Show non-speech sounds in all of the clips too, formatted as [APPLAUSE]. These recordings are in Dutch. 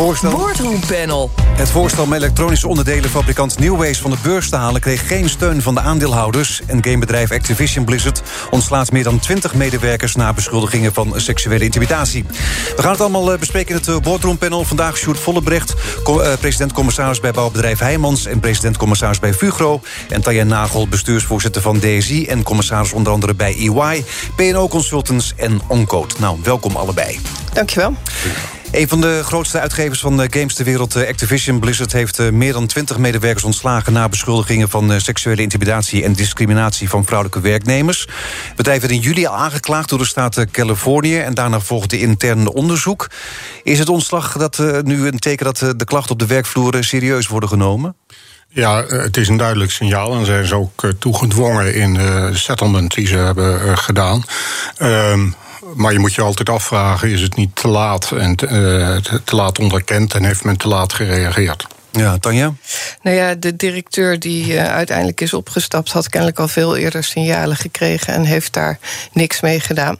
Het voorstel, Boardroompanel. het voorstel om elektronische onderdelenfabrikant Newways van de beurs te halen... kreeg geen steun van de aandeelhouders. En gamebedrijf Activision Blizzard ontslaat meer dan 20 medewerkers... na beschuldigingen van seksuele intimidatie. We gaan het allemaal eh, bespreken in het eh, boardroompanel. Vandaag Sjoerd Vollebrecht, eh, president-commissaris bij bouwbedrijf Heijmans... en president-commissaris bij Fugro. En Tanja Nagel, bestuursvoorzitter van DSI... en commissaris onder andere bij EY, PNO Consultants en Oncode. Nou, welkom allebei. Dankjewel. Een van de grootste uitgevers van eh, games ter wereld, eh, Activision Blizzard... heeft eh, meer dan 20 medewerkers ontslagen... na beschuldigingen van seksuele intimidatie en discriminatie van vrouwelijke werknemers. Het bedrijf werd in juli al aangeklaagd door de staat Californië... en daarna volgde interne onderzoek. Is het ontslag dat, nu een teken dat de klachten op de werkvloer serieus worden genomen? Ja, het is een duidelijk signaal. En zijn ze ook toegedwongen in de settlement die ze hebben gedaan. Ehm, maar je moet je altijd afvragen: is het niet te laat en te, eh, te- te laat onderkend en heeft men te laat gereageerd? Ja, Tanja? Nou ja, de directeur die eh, uiteindelijk is opgestapt... had kennelijk al veel eerder signalen gekregen... en heeft daar niks mee gedaan.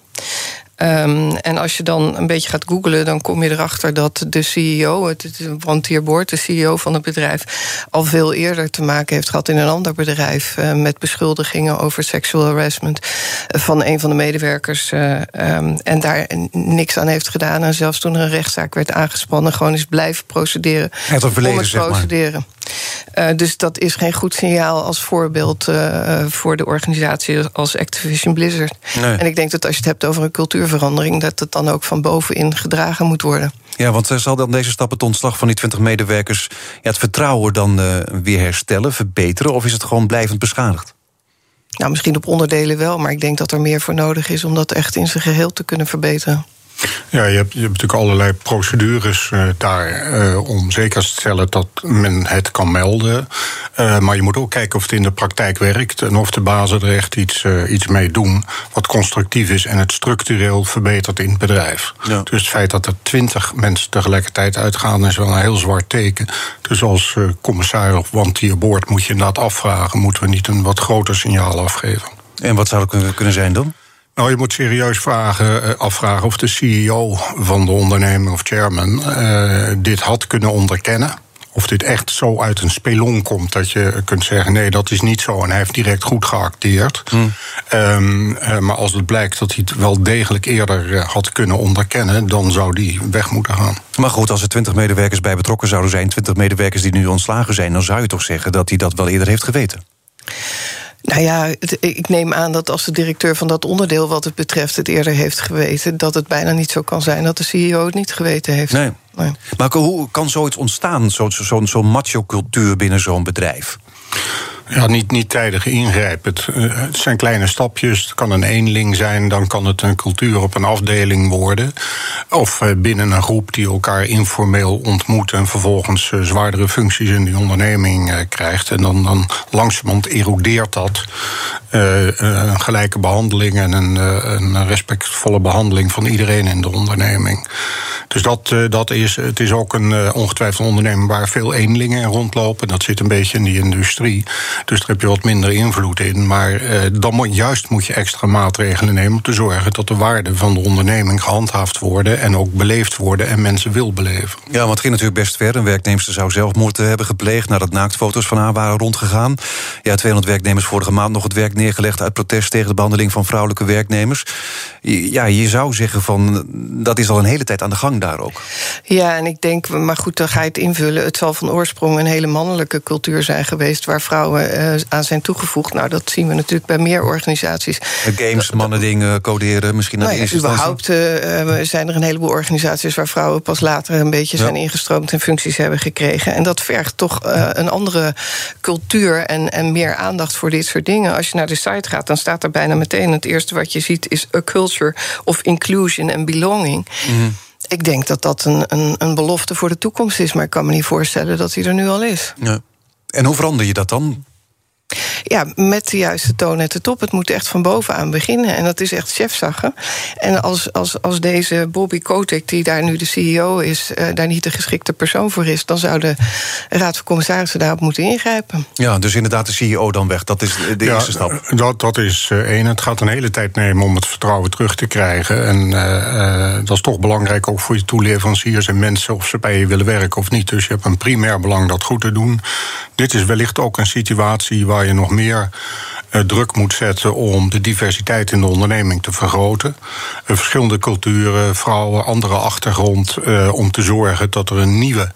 Ehm, en als je dan een beetje gaat googlen, dan kom je erachter dat de CEO, het, het de CEO van het bedrijf, al veel eerder te maken heeft gehad in een ander bedrijf eh, met beschuldigingen over sexual harassment eh, van een van de medewerkers. eh, ehm, en daar niks aan heeft gedaan. En zelfs toen er een rechtszaak werd aangespannen, gewoon is blijven procederen. heeft een verleden, het zeg maar. procederen. Eh, dus dat is geen goed signaal als voorbeeld voor de organisatie als Activision Blizzard. Nee. En ik denk dat als je het hebt over een cultuurverandering, dat het dan ook van bovenin gedragen moet worden. Ja, want eh, zal dan deze stap het ontslag van die 20 medewerkers... Ja, het vertrouwen dan eh, weer herstellen, verbeteren... of is het gewoon blijvend beschadigd? Nou, misschien op onderdelen wel, maar ik denk dat er meer voor nodig is om dat echt in zijn geheel te kunnen verbeteren. Ja, je hebt, je hebt natuurlijk allerlei procedures eh, daar eh, om zeker te stellen dat men het kan melden. Eh, maar je moet ook kijken of het in de praktijk werkt en of de bazen er echt iets, iets mee doen wat constructief is en het structureel verbetert in het bedrijf. Ja. Dus het feit dat er twintig mensen tegelijkertijd uitgaan is wel een heel zwart teken. Dus als commissaris of wantierboord moet je inderdaad afvragen: moeten we niet een wat groter signaal afgeven? En wat zou dat kunnen- kunnen zijn dan? Nou, je moet serieus vragen, eh, afvragen of de CEO van de onderneming of chairman eh, dit had kunnen onderkennen. Of dit echt zo uit een spelon komt dat je kunt zeggen: nee, dat is niet zo. En hij heeft direct goed geacteerd. Ehm, eh, maar als het blijkt dat hij het wel degelijk eerder had kunnen onderkennen, dan zou die weg moeten gaan. Maar goed, als er 20 medewerkers bij betrokken zouden zijn... 20 medewerkers die nu ontslagen zijn... dan zou je toch zeggen dat hij dat wel eerder heeft geweten? Nou ja, het- ik neem aan dat als de directeur van dat onderdeel wat het betreft het eerder heeft geweten, dat het bijna niet zo kan zijn dat de CEO het niet geweten heeft. Nee. Nee. Maar hoe kan zoiets ontstaan, zo'n zo, zo, zo'n macho-cultuur binnen zo'n bedrijf? Ja, niet, niet tijdig ingrijpen. Het, eh, het zijn kleine stapjes. Het kan een eenling zijn, dan kan het een cultuur op een afdeling worden. Of eh, binnen een groep die elkaar informeel ontmoet en vervolgens eh, zwaardere functies in die onderneming krijgt. En dan, dan langzamerhand erodeert dat. een gelijke behandeling en een, een respectvolle behandeling van iedereen in de onderneming. Dus dat, dat is, het is ook een ongetwijfeld onderneming waar veel eenlingen in rondlopen. Dat zit een beetje in die industrie. Dus daar heb je wat minder invloed in. Maar eh, dan moet, juist moet je extra maatregelen nemen om te zorgen dat de waarden van de onderneming gehandhaafd worden en ook beleefd worden en mensen wil beleven. Ja, want het ging natuurlijk best ver. Een werknemster zou zelfmoord hebben gepleegd... nadat naaktfoto's van haar waren rondgegaan. Ja, 200 werknemers vorige maand nog het werk neergelegd... uit protest tegen de behandeling van vrouwelijke werknemers. Ja, je zou zeggen van... dat is al een hele tijd aan de gang daar ook. Ja, en ik denk, maar goed, dan ga je het invullen. Het zal van oorsprong een hele mannelijke cultuur zijn geweest waar vrouwen eh, aan zijn toegevoegd. Nou, dat zien we natuurlijk bij meer organisaties. Eh, Games, mannen dingen, coderen, misschien naar Nou de ja, überhaupt eh, zijn er een heleboel organisaties waar vrouwen pas later een beetje Ja. zijn ingestroomd en functies hebben gekregen. En dat vergt toch een andere cultuur en, en meer aandacht voor dit soort dingen. Als je naar de site gaat, dan staat er bijna meteen het eerste wat je ziet is a culture of inclusion and belonging. Mhm. Ik denk dat dat een, een, een belofte voor de toekomst is, maar ik kan me niet voorstellen dat die er nu al is. Ja. En hoe verander je dat dan? Ja, met de juiste toon at de top. Het moet echt van bovenaan beginnen. En dat is echt chefzaggen. En als, als, als deze Bobby Kotick, die daar nu de CEO is, uh, daar niet de geschikte persoon voor is, dan zou de Raad van Commissarissen daarop moeten ingrijpen. Ja, dus inderdaad de CEO dan weg. Dat is de ja, eerste stap. Dat, dat is uh, één. Het gaat een hele tijd nemen om het vertrouwen terug te krijgen. En uh, dat is toch belangrijk ook voor je toeleveranciers en mensen of ze bij je willen werken of niet. Dus je hebt een primair belang dat goed te doen. Dit is wellicht ook een situatie waar je nog meer druk moet zetten om de diversiteit in de onderneming te vergroten. Uh, verschillende culturen, vrouwen, andere achtergrond. Uh, om te zorgen dat er een nieuwe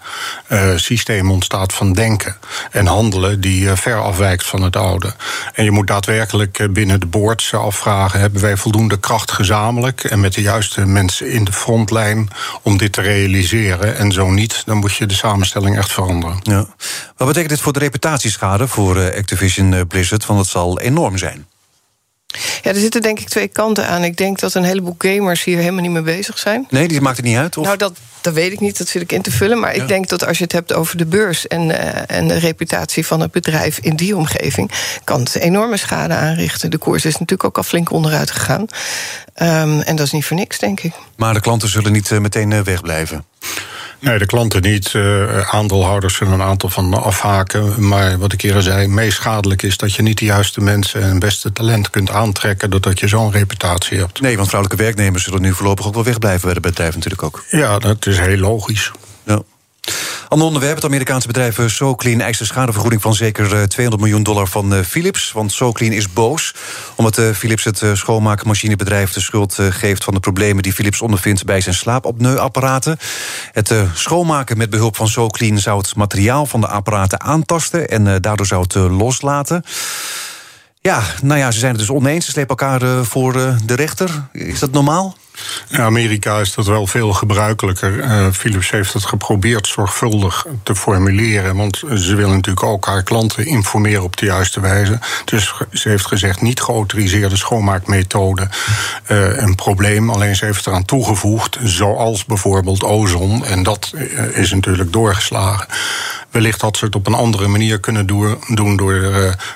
systeem ontstaat van denken en handelen die ver afwijkt van het oude. En je moet daadwerkelijk binnen de boards afvragen: hebben wij voldoende kracht gezamenlijk en met de juiste mensen in de frontlijn om dit te realiseren? En zo niet, dan moet je de samenstelling echt veranderen. Ja. Wat betekent dit voor de reputatieschade voor Activision Blizzard? Want het zal enorm zijn. Ja, er zitten denk ik twee kanten aan. Ik denk dat een heleboel gamers hier helemaal niet mee bezig zijn. Nee, die maakt het niet uit? Of? Nou, dat, dat weet ik niet, dat zit ik in te vullen. Maar ja. ik denk dat als je het hebt over de beurs en, uh, en de reputatie van het bedrijf in die omgeving, kan het enorme schade aanrichten. De koers is natuurlijk ook al flink onderuit gegaan. Um, en dat is niet voor niks, denk ik. Maar de klanten zullen niet uh, meteen uh, wegblijven. Nee, de klanten niet. Uh, aandeelhouders zullen een aantal van afhaken. Maar wat ik eerder zei, meest schadelijk is dat je niet de juiste mensen en beste talent kunt aantrekken. doordat je zo'n reputatie hebt. Nee, want vrouwelijke werknemers zullen nu voorlopig ook wel wegblijven bij het bedrijf natuurlijk ook. Ja, dat is heel logisch. Ja. Ander onderwerp. Het Amerikaanse bedrijf SoClean eist een schadevergoeding van zeker 200 miljoen dollar van Philips. Want SoClean is boos omdat Philips het schoonmaakmachinebedrijf de schuld geeft van de problemen die Philips ondervindt bij zijn slaapapneuapparaten. Het schoonmaken met behulp van SoClean zou het materiaal van de apparaten aantasten en daardoor zou het loslaten. Ja, nou ja, ze zijn het dus oneens. Ze slepen elkaar voor de rechter. Is dat normaal? In Amerika is dat wel veel gebruikelijker. Uh, Philips heeft het geprobeerd zorgvuldig te formuleren. Want ze willen natuurlijk ook haar klanten informeren op de juiste wijze. Dus ze heeft gezegd: niet geautoriseerde schoonmaakmethode uh, een probleem. Alleen ze heeft eraan toegevoegd, zoals bijvoorbeeld ozon. En dat uh, is natuurlijk doorgeslagen. Wellicht had ze het op een andere manier kunnen doen door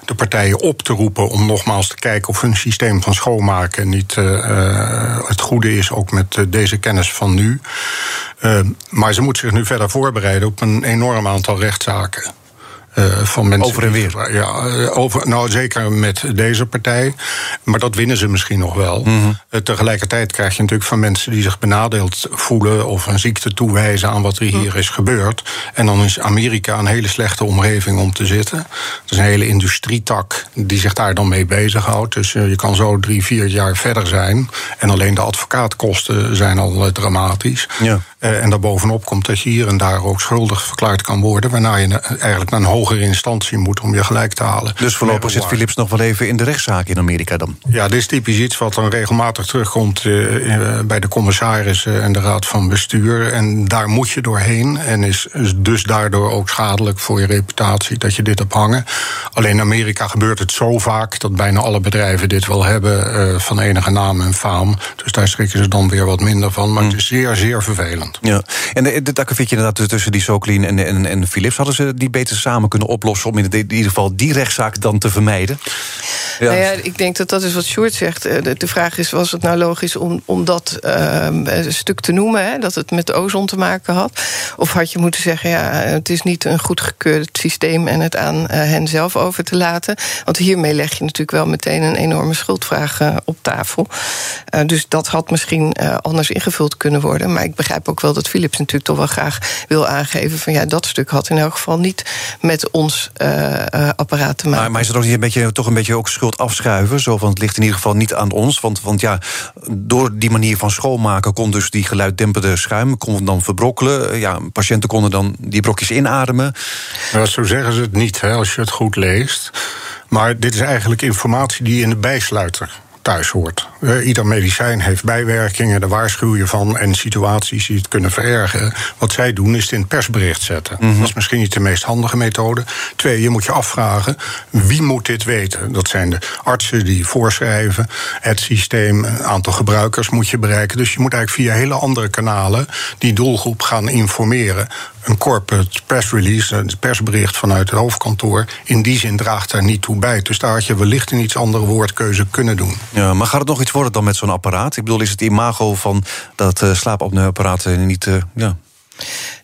de partijen op te roepen om nogmaals te kijken of hun systeem van schoonmaken niet het goede is, ook met deze kennis van nu. Uh, maar ze moet zich nu verder voorbereiden op een enorm aantal rechtszaken. Uh, van mensen over en weer. Ja, over, nou zeker met deze partij. Maar dat winnen ze misschien nog wel. Mm -hmm. uh, tegelijkertijd krijg je natuurlijk van mensen die zich benadeeld voelen. of een ziekte toewijzen aan wat er hier is gebeurd. En dan is Amerika een hele slechte omgeving om te zitten. Het is een hele industrietak die zich daar dan mee bezighoudt. Dus je kan zo drie, vier jaar verder zijn. En alleen de advocaatkosten zijn al dramatisch. Ja. En daarbovenop komt dat je hier en daar ook schuldig verklaard kan worden. Waarna je eigenlijk naar een hogere instantie moet om je gelijk te halen. Dus voorlopig zit Philips nog wel even in de rechtszaak in Amerika dan? Ja, dit is typisch iets wat dan regelmatig terugkomt uh, bij de commissarissen en de raad van bestuur. En daar moet je doorheen. En is dus daardoor ook schadelijk voor je reputatie dat je dit hebt hangen. Alleen in Amerika gebeurt het zo vaak dat bijna alle bedrijven dit wel hebben uh, van enige naam en faam. Dus daar schrikken ze dan weer wat minder van. Maar mm. het is zeer, zeer vervelend. Ja. En dit akkefietje inderdaad tussen die Soclean en, en, en Philips, hadden ze die beter samen kunnen oplossen om in ieder geval die rechtszaak dan te vermijden? Ja. Nou ja, ik denk dat dat is wat Sjoerd zegt. De, de vraag is, was het nou logisch om, om dat uh, een stuk te noemen... Hè, dat het met ozon te maken had? Of had je moeten zeggen, ja, het is niet een goedgekeurd systeem... en het aan uh, hen zelf over te laten? Want hiermee leg je natuurlijk wel meteen een enorme schuldvraag uh, op tafel. dus dat had misschien anders ingevuld kunnen worden. Maar ik begrijp ook wel dat Philips natuurlijk toch wel graag wil aangeven... van ja, dat stuk had in elk geval niet met ons apparaat te maken. Maar, maar is er ook niet een beetje, toch een beetje ook schuld afschuiven? Zo van, het ligt in ieder geval niet aan ons. Want, want ja, door die manier van schoonmaken kon dus die geluiddempende schuim kon dan verbrokkelen. Ja, patiënten konden dan die brokjes inademen. Zo zeggen ze het niet, hè, als je het goed leest. Maar dit is eigenlijk informatie die in de bijsluiter thuis hoort. Uh, ieder medicijn heeft bijwerkingen, daar waarschuw je van en situaties die het kunnen verergeren. Wat zij doen is het in het persbericht zetten. Dat is misschien niet de meest handige methode. Twee, je moet je afvragen wie moet dit weten. Dat zijn de artsen die voorschrijven, het systeem, een aantal gebruikers moet je bereiken. Dus je moet eigenlijk via hele andere kanalen die doelgroep gaan informeren een corporate press release, een persbericht vanuit het hoofdkantoor, in die zin draagt daar niet toe bij. Dus daar had je wellicht een iets andere woordkeuze kunnen doen. Ja, maar gaat het nog iets worden dan met zo'n apparaat? Ik bedoel, is het imago van dat uh, niet. Uh, ja.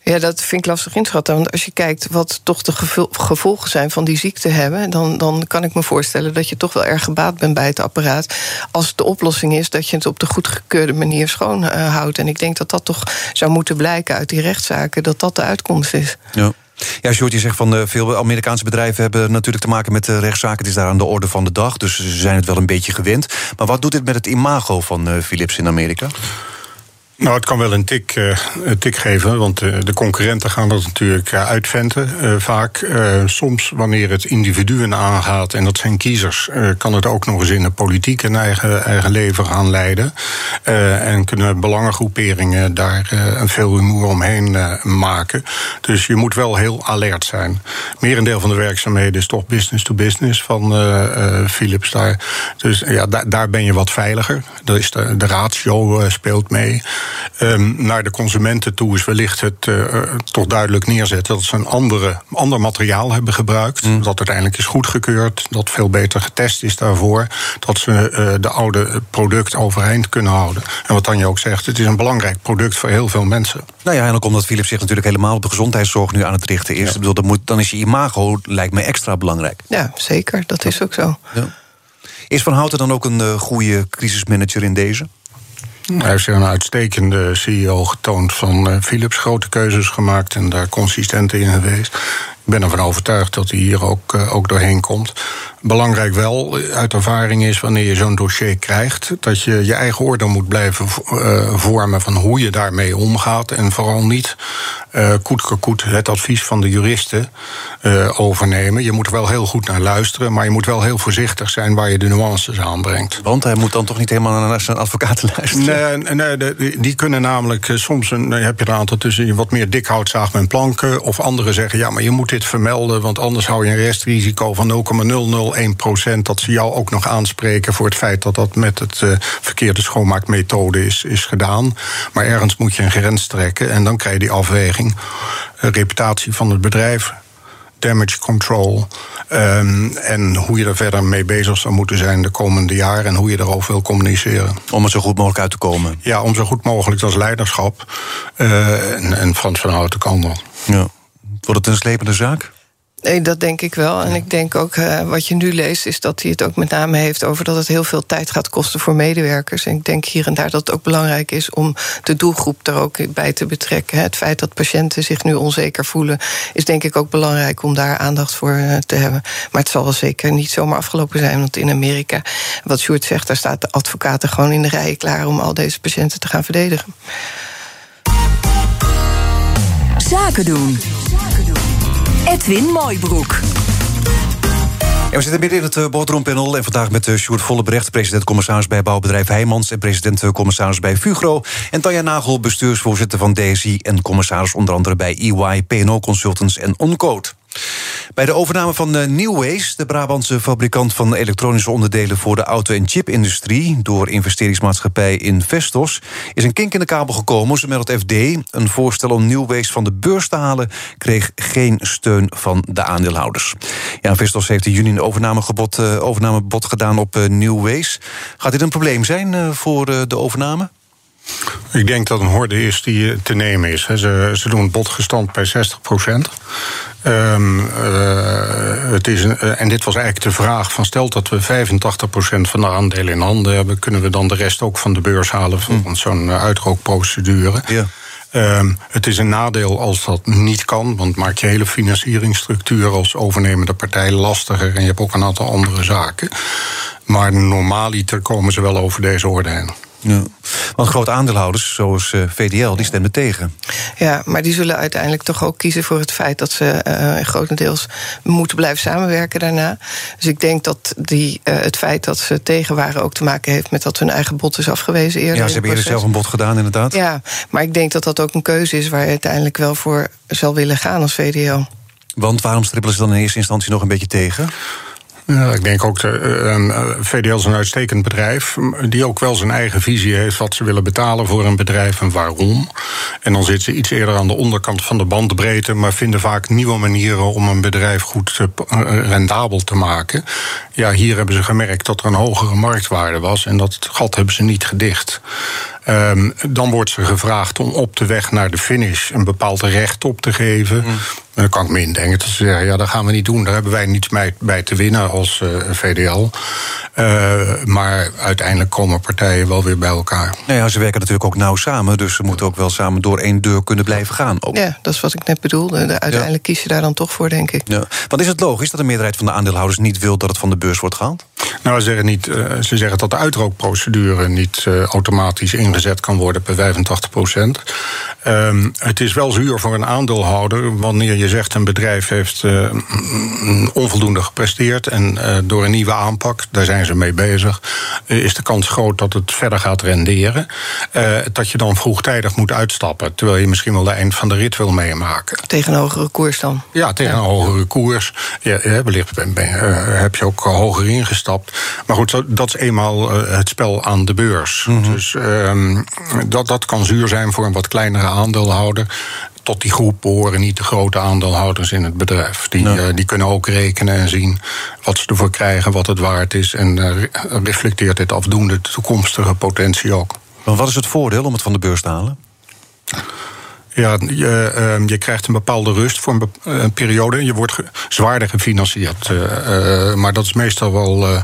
Ja, dat vind ik lastig inschatten. Want als je kijkt wat toch de gevolgen zijn van die ziekte hebben, dan, dan kan ik me voorstellen dat je toch wel erg gebaat bent bij het apparaat. Als de oplossing is dat je het op de goedgekeurde manier schoon uh, houdt. En ik denk dat dat toch zou moeten blijken uit die rechtszaken, dat dat de uitkomst is. Ja. Ja, Sjoerd, je zegt van uh, veel Amerikaanse bedrijven hebben natuurlijk te maken met de rechtszaken. Het is daar aan de orde van de dag, dus ze zijn het wel een beetje gewend. Maar wat doet dit met het imago van uh, Philips in Amerika? Nou, het kan wel een tik, uh, een tik geven, want uh, de concurrenten gaan dat natuurlijk uh, uitventen. vaak, soms wanneer het individuen aangaat, en dat zijn kiezers, kan het ook nog eens in de politiek een eigen, eigen leven gaan leiden. en kunnen belangengroeperingen daar een veel rumoer omheen maken. Dus je moet wel heel alert zijn. Merendeel van de werkzaamheden is toch business to business van Philips daar. Dus ja, daar, ben je wat veiliger. Is de, de ratio speelt mee. Um, naar de consumenten toe is wellicht het uh, toch duidelijk neerzetten dat ze een andere, ander materiaal hebben gebruikt. Mm. Dat uiteindelijk is goedgekeurd, dat veel beter getest is daarvoor. Dat ze uh, de oude product overeind kunnen houden. En wat Tanja ook zegt, het is een belangrijk product voor heel veel mensen. Nou ja, en ook omdat Philips zich natuurlijk helemaal op de gezondheidszorg nu aan het richten is. Ja. Ik bedoel, dan, moet, dan is je imago, lijkt mij, extra belangrijk. Ja, zeker. Dat is ook zo. Ja. Is Van Houten dan ook een uh, goede crisismanager in deze? Hij heeft zich een uitstekende CEO getoond van uh, Philips. Grote keuzes gemaakt en daar consistent in geweest. Ik ben ervan overtuigd dat hij hier ook, uh, ook doorheen komt. Belangrijk wel uit ervaring is wanneer je zo'n dossier krijgt, dat je je eigen oordeel moet blijven uh, vormen van hoe je daarmee omgaat. En vooral niet uh, koet het advies van de juristen uh, overnemen. Je moet er wel heel goed naar luisteren, maar je moet wel heel voorzichtig zijn waar je de nuances aanbrengt. Want hij moet dan toch niet helemaal naar zijn advocaten luisteren? Nee, nee de, die kunnen namelijk soms een, heb je een aantal tussen wat meer dikhoutzaag met planken. Of anderen zeggen ja, maar je moet dit vermelden, want anders hou je een restrisico van 0,001% dat ze jou ook nog aanspreken voor het feit dat dat met het uh, verkeerde schoonmaakmethode is, is gedaan. Maar ergens moet je een grens trekken en dan krijg je die afweging. Uh, reputatie van het bedrijf, damage control. Um, en hoe je er verder mee bezig zou moeten zijn de komende jaren en hoe je erover wil communiceren. Om er zo goed mogelijk uit te komen. Ja, om zo goed mogelijk als leiderschap. Uh, en, en Frans van Houten kan dat. Ja. Wordt het een slepende zaak? Nee, dat denk ik wel. En ik denk ook, uh, wat je nu leest, is dat hij het ook met name heeft over dat het heel veel tijd gaat kosten voor medewerkers. En ik denk hier en daar dat het ook belangrijk is om de doelgroep er ook bij te betrekken. Het feit dat patiënten zich nu onzeker voelen, is denk ik ook belangrijk om daar aandacht voor uh, te hebben. Maar het zal wel zeker niet zomaar afgelopen zijn, want in Amerika, wat Sjoerd zegt, daar staat de advocaten gewoon in de rijen klaar om al deze patiënten te gaan verdedigen. Zaken doen. Edwin Mooibroek. Ja, we zitten midden in het uh, boardroompanel en vandaag met uh, Sjoerd Vollebrecht... president-commissaris bij bouwbedrijf Heijmans... en president-commissaris bij Fugro. En Tanja Nagel, bestuursvoorzitter van DSI... en commissaris onder andere bij EY, P&O Consultants en Oncode. Bij de overname van uh, Newways, de Brabantse fabrikant van elektronische onderdelen voor de auto- en chipindustrie, door investeringsmaatschappij Investos, is een kink in de kabel gekomen, zo meldt FD. Een voorstel om Newways van de beurs te halen kreeg geen steun van de aandeelhouders. Ja, Investos heeft in juni een overnamebod gedaan op uh, Newways. Gaat dit een probleem zijn voor de overname? Ik denk dat een horde is die te nemen is. Ze, ze doen bod gestand bij 60 procent. Um, uh, het is een, uh, en dit was eigenlijk de vraag van... stel dat we 85% van de aandelen in handen hebben... kunnen we dan de rest ook van de beurs halen... volgens hm. zo'n uitrookprocedure. Ja. Um, het is een nadeel als dat niet kan, want maakt je hele financieringsstructuur als overnemende partij lastiger en je hebt ook een aantal andere zaken. Maar normaaliter komen ze wel over deze orde heen. Ja. Want grote aandeelhouders, zoals uh, VDL, die stemmen tegen. Ja, maar die zullen uiteindelijk toch ook kiezen voor het feit dat ze uh, grotendeels moeten blijven samenwerken daarna. Dus ik denk dat die, uh, het feit dat ze tegen waren ook te maken heeft met dat hun eigen bod is afgewezen eerder. Ja, ze hebben eerder zelf een bod gedaan, inderdaad. Ja, maar ik denk dat dat ook een keuze is waar je uiteindelijk wel voor zal willen gaan als VDL. Want waarom strippelen ze dan in eerste instantie nog een beetje tegen? Ja, ik denk ook, de, uh, VDL is een uitstekend bedrijf... die ook wel zijn eigen visie heeft wat ze willen betalen voor een bedrijf en waarom. En dan zitten ze iets eerder aan de onderkant van de bandbreedte... maar vinden vaak nieuwe manieren om een bedrijf goed rendabel te maken. Ja, hier hebben ze gemerkt dat er een hogere marktwaarde was... en dat gat hebben ze niet gedicht. Um, dan wordt ze gevraagd om op de weg naar de finish een bepaald recht op te geven. Mm. En dan kan ik me indenken dat ze zeggen: ja, dat gaan we niet doen. Daar hebben wij niets bij te winnen als uh, VDL. Uh, maar uiteindelijk komen partijen wel weer bij elkaar. Nou ja, ze werken natuurlijk ook nauw samen. Dus ze moeten ook wel samen door één deur kunnen blijven gaan. Ook. Ja, dat is wat ik net bedoelde. Uiteindelijk ja. kies je daar dan toch voor, denk ik. Ja. Want is het logisch dat de meerderheid van de aandeelhouders niet wil dat het van de beurs wordt gehaald? Nou, ze zeggen, niet, uh, ze zeggen dat de uitrookprocedure niet automatisch ingezet kan worden per 85 procent. Um, het is wel zuur voor een aandeelhouder wanneer je zegt een bedrijf heeft uh, onvoldoende gepresteerd en uh, door een nieuwe aanpak, daar zijn ze mee bezig, uh, is de kans groot dat het verder gaat renderen. dat je dan vroegtijdig moet uitstappen, terwijl je misschien wel de eind van de rit wil meemaken. Tegen een hogere koers dan? Ja, tegen ja. een hogere koers. Ja, wellicht ben, heb je ook hoger ingestapt. Maar goed, dat is eenmaal het spel aan de beurs. Mm -hmm. Dus ehm, dat, dat kan zuur zijn voor een wat kleinere aandeelhouder tot die groep behoren niet de grote aandeelhouders in het bedrijf. Die, uh, die kunnen ook rekenen en zien wat ze ervoor krijgen, wat het waard is. En uh, reflecteert dit afdoende de toekomstige potentie ook. Maar wat is het voordeel om het van de beurs te halen? Ja, je, uh, je, krijgt een bepaalde rust voor een, een periode. Je wordt zwaarder gefinancierd. Uh, maar dat is meestal wel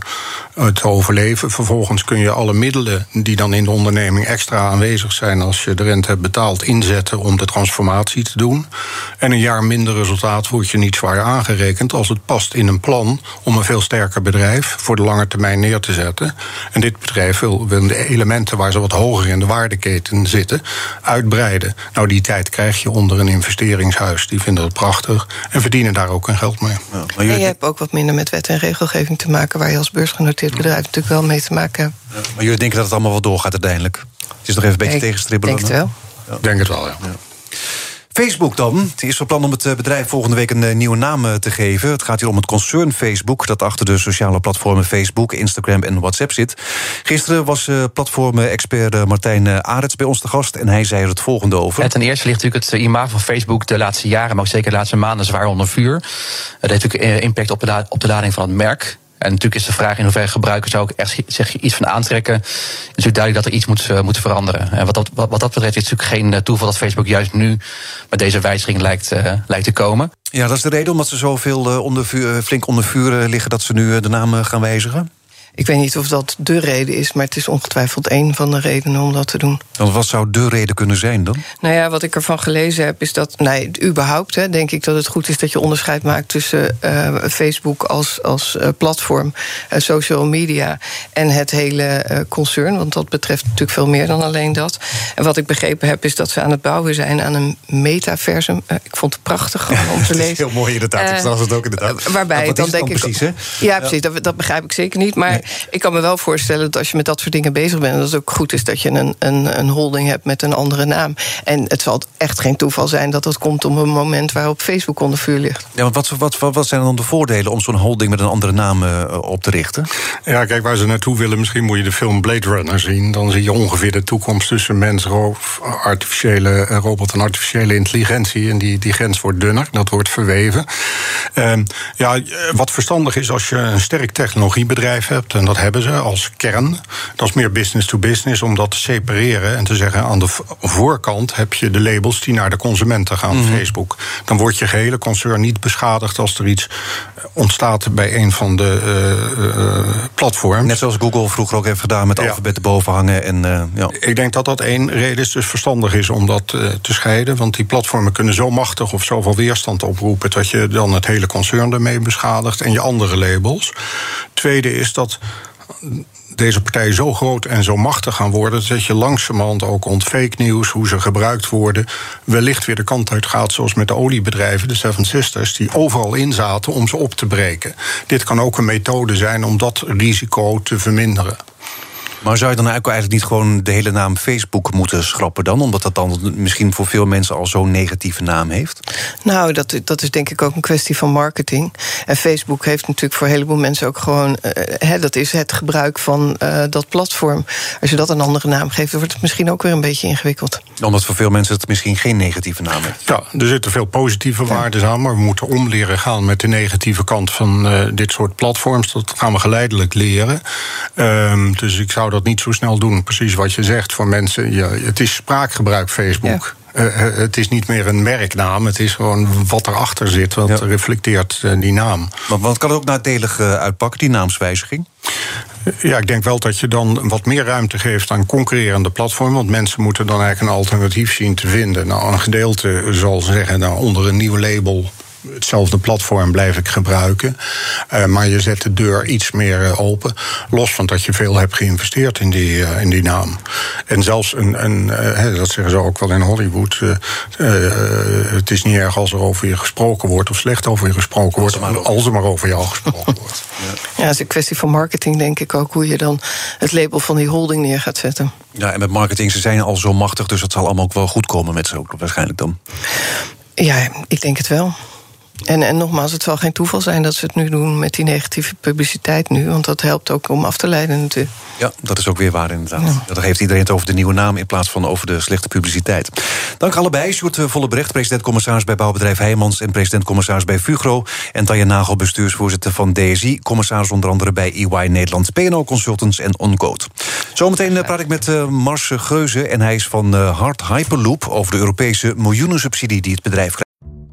te overleven. Vervolgens kun je alle middelen die dan in de onderneming extra aanwezig zijn als je de rente hebt betaald, inzetten om de transformatie te doen. En een jaar minder resultaat wordt je niet zwaar aangerekend als het past in een plan om een veel sterker bedrijf voor de lange termijn neer te zetten. En dit bedrijf wil, wil de elementen waar ze wat hoger in de waardeketen zitten, uitbreiden. Nou, die tijd krijg je onder een investeringshuis. Die vinden dat prachtig en verdienen daar ook hun geld mee. Ja, maar je... En je hebt ook wat minder met wet en regelgeving te maken waar je als beursgenoteerd bedrijf natuurlijk wel mee te maken. Ja, maar jullie denken dat het allemaal wel doorgaat uiteindelijk? Het is nog even een beetje tegenstribbelen. Denk het wel. Ja. Denk het wel, ja. Facebook dan. Het is van plan om het eh, bedrijf volgende week een eh, nieuwe naam eh, te geven. Het gaat hier om het concern Facebook... dat achter de sociale platformen Facebook, Instagram en WhatsApp zit. Gisteren was platform-expert Martijn Arets bij ons te gast... en hij zei er het volgende over. ten eerste ligt natuurlijk het imago van Facebook de laatste jaren... maar ook zeker de laatste maanden zwaar onder vuur. Het heeft natuurlijk impact op de, op de lading van het merk... En natuurlijk is de vraag in hoeverre gebruikers ook echt zich iets van aantrekken. Het is natuurlijk duidelijk dat er iets moet, uh, moet veranderen. En wat dat, wat, wat dat betreft is het natuurlijk geen uh, toeval dat Facebook juist nu met deze wijziging lijkt, uh, lijkt te komen. Ja, dat is de reden omdat ze zoveel onder vuur, flink onder vuur liggen dat ze nu de naam gaan wijzigen? Ik weet niet of dat de reden is, maar het is ongetwijfeld een van de redenen om dat te doen. Want wat zou de reden kunnen zijn dan? Nou ja, wat ik ervan gelezen heb, is dat, nee, überhaupt hè, denk ik dat het goed is dat je onderscheid maakt tussen uh, Facebook als, als uh, platform, uh, social media en het hele concern. Want dat betreft natuurlijk veel meer dan alleen dat. En wat ik begrepen heb, is dat ze aan het bouwen zijn aan een metaversum. ik vond het prachtig om [LAUGHS] te lezen. Heel mooi inderdaad. ik zag het ook inderdaad. waarbij dan denk ik. Precies, hè? Ja, precies. Dat, dat begrijp ik zeker niet. Maar ik kan me wel voorstellen dat als je met dat soort dingen bezig bent, dat het ook goed is dat je een, een, een holding hebt met een andere naam. En het zal echt geen toeval zijn dat dat komt op een moment waarop Facebook onder vuur ligt. Ja, want wat, wat, wat, wat zijn dan de voordelen om zo'n holding met een andere naam uh, op te richten? Ja, kijk, waar ze naartoe willen, misschien moet je de film Blade Runner zien. Dan zie je ongeveer de toekomst tussen mens, artificiële robot en artificiële intelligentie. En die, die grens wordt dunner, dat wordt verweven. Uh, ja, wat verstandig is als je een sterk technologiebedrijf hebt, en dat hebben ze als kern. Dat is meer business to business om dat te separeren en te zeggen aan de voorkant heb je de labels die naar de consumenten gaan, mm -hmm. Facebook. Dan wordt je gehele concern niet beschadigd als er iets ontstaat bij een van de uh, platforms. Net zoals Google vroeger ook heeft gedaan met ja. alfabet erboven hangen. En, uh, ja. Ik denk dat dat één reden is, dus verstandig is om dat te scheiden. Want die platformen kunnen zo machtig of zoveel weerstand oproepen dat je dan het hele concern ermee beschadigt en je andere labels. Tweede is dat deze partijen zo groot en zo machtig gaan worden... dat je langzamerhand ook ont fake nieuws, hoe ze gebruikt worden... wellicht weer de kant uit gaat, zoals met de oliebedrijven, de Seven Sisters... die overal in zaten om ze op te breken. Dit kan ook een methode zijn om dat risico te verminderen. Maar zou je dan eigenlijk niet gewoon de hele naam Facebook moeten schrappen dan? Omdat dat dan misschien voor veel mensen al zo'n negatieve naam heeft? Nou, dat, dat is denk ik ook een kwestie van marketing. En Facebook heeft natuurlijk voor een heleboel mensen ook gewoon... Uh, dat is het gebruik van uh, dat platform. Als je dat een andere naam geeft, dan wordt het misschien ook weer een beetje ingewikkeld. Omdat voor veel mensen het misschien geen negatieve naam heeft. Ja, er zitten veel positieve ja. waarden aan... maar we moeten omleren gaan met de negatieve kant van uh, dit soort platforms. Dat gaan we geleidelijk leren. Um, dus ik zou dat niet zo snel doen. Precies wat je zegt voor mensen. Ja, het is spraakgebruik Facebook. Ja. Uh, het is niet meer een merknaam, het is gewoon wat erachter zit, wat ja. reflecteert uh, die naam. Maar wat kan het ook nadelig uitpakken, die naamswijziging? Ja, ik denk wel dat je dan wat meer ruimte geeft aan concurrerende platformen. Want mensen moeten dan eigenlijk een alternatief zien te vinden. Nou, een gedeelte zal zeggen, nou, onder een nieuw label hetzelfde platform blijf ik gebruiken. Uh, maar je zet de deur iets meer uh, open. Los van dat je veel hebt geïnvesteerd in die, uh, in die naam. En zelfs een, een dat zeggen ze ook wel in Hollywood. het is niet erg als er over je gesproken wordt of slecht over je gesproken wordt. Maar als er maar over jou gesproken wordt. [LAUGHS] Ja, het is een kwestie van marketing, denk ik ook. Hoe je dan het label van die holding neer gaat zetten. Ja, en met marketing, ze zijn al zo machtig, dus het zal allemaal ook wel goed komen met ze ook waarschijnlijk dan. Ja, ik denk het wel. En, en nogmaals, het zal geen toeval zijn dat ze het nu doen met die negatieve publiciteit nu. Want dat helpt ook om af te leiden natuurlijk. Ja, dat is ook weer waar inderdaad. Ja. Dan heeft iedereen het over de nieuwe naam in plaats van over de slechte publiciteit. Dank allebei. Sjoerd Vollebrecht, president-commissaris bij bouwbedrijf Heijmans... en president-commissaris bij Fugro. En Tanja Nagel, bestuursvoorzitter van DSI. Commissaris onder andere bij EY Nederland, PNO Consultants en Oncode. Zometeen ja. praat ik met uh, Mars Geuze en hij is van Hard Hyperloop... over de Europese miljoenensubsidie die het bedrijf krijgt.